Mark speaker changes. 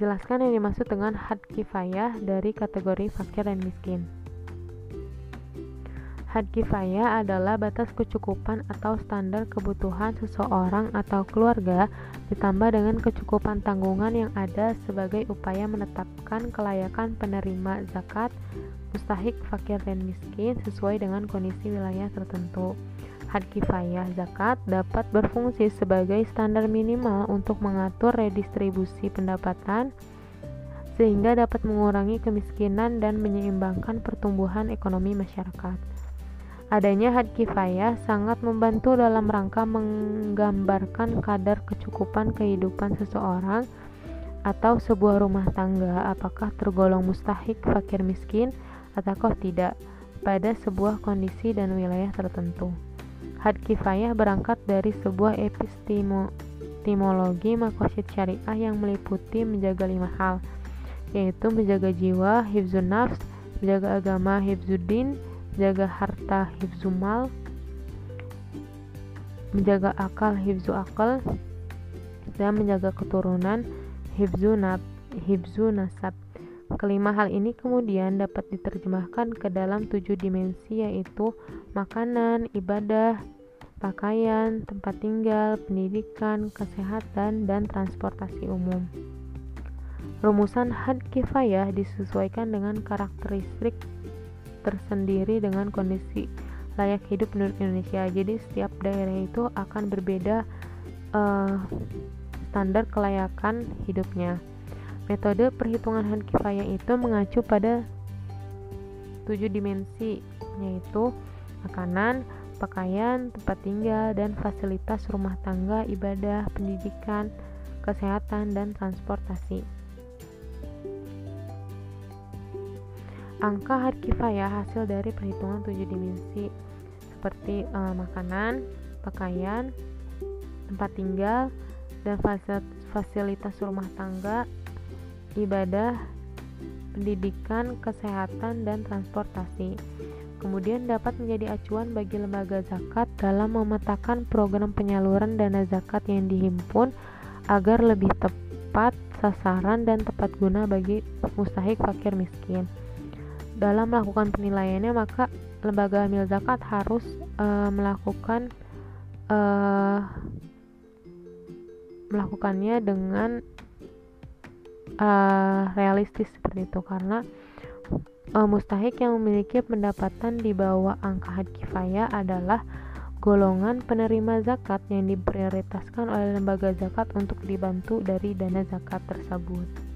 Speaker 1: Jelaskan yang dimaksud dengan had kifayah dari kategori fakir dan miskin. Had kifayah adalah batas kecukupan atau standar kebutuhan seseorang atau keluarga ditambah dengan kecukupan tanggungan yang ada sebagai upaya menetapkan kelayakan penerima zakat, mustahik, fakir, dan miskin sesuai dengan kondisi wilayah tertentu. Had kifayah zakat dapat berfungsi sebagai standar minimal untuk mengatur redistribusi pendapatan sehingga dapat mengurangi kemiskinan dan menyeimbangkan pertumbuhan ekonomi masyarakat. Adanya had kifayah sangat membantu dalam rangka menggambarkan kadar kecukupan kehidupan seseorang atau sebuah rumah tangga apakah tergolong mustahik fakir miskin ataukah tidak pada sebuah kondisi dan wilayah tertentu. Had kifayah berangkat dari sebuah epistemologi makosid syariah yang meliputi menjaga lima hal, yaitu menjaga jiwa, hifzun nafs, menjaga agama, hifzuddin, menjaga harta, hifzumal, menjaga akal, hifzu akal, dan menjaga keturunan, hifzu, nasab. Kelima hal ini kemudian dapat diterjemahkan ke dalam tujuh dimensi yaitu makanan, ibadah, pakaian, tempat tinggal, pendidikan, kesehatan, dan transportasi umum. Rumusan had kifayah disesuaikan dengan karakteristik tersendiri dengan kondisi layak hidup menurut Indonesia. Jadi setiap daerah itu akan berbeda uh, standar kelayakan hidupnya. Metode perhitungan had kifayah itu mengacu pada tujuh dimensi, yaitu makanan, pakaian, tempat tinggal, dan fasilitas rumah tangga, ibadah, pendidikan, kesehatan, dan transportasi. Angka had kifayah hasil dari perhitungan tujuh dimensi seperti e, makanan, pakaian, tempat tinggal, dan fasilitas rumah tangga, ibadah, pendidikan, kesehatan, dan transportasi. Kemudian dapat menjadi acuan bagi lembaga zakat dalam memetakan program penyaluran dana zakat yang dihimpun agar lebih tepat sasaran dan tepat guna bagi mustahik fakir miskin. Dalam melakukan penilaiannya, maka lembaga amil zakat harus uh, melakukan uh, melakukannya dengan uh, realistis seperti itu karena uh, mustahik yang memiliki pendapatan di bawah angka had kifayah adalah golongan penerima zakat yang diprioritaskan oleh lembaga zakat untuk dibantu dari dana zakat tersebut.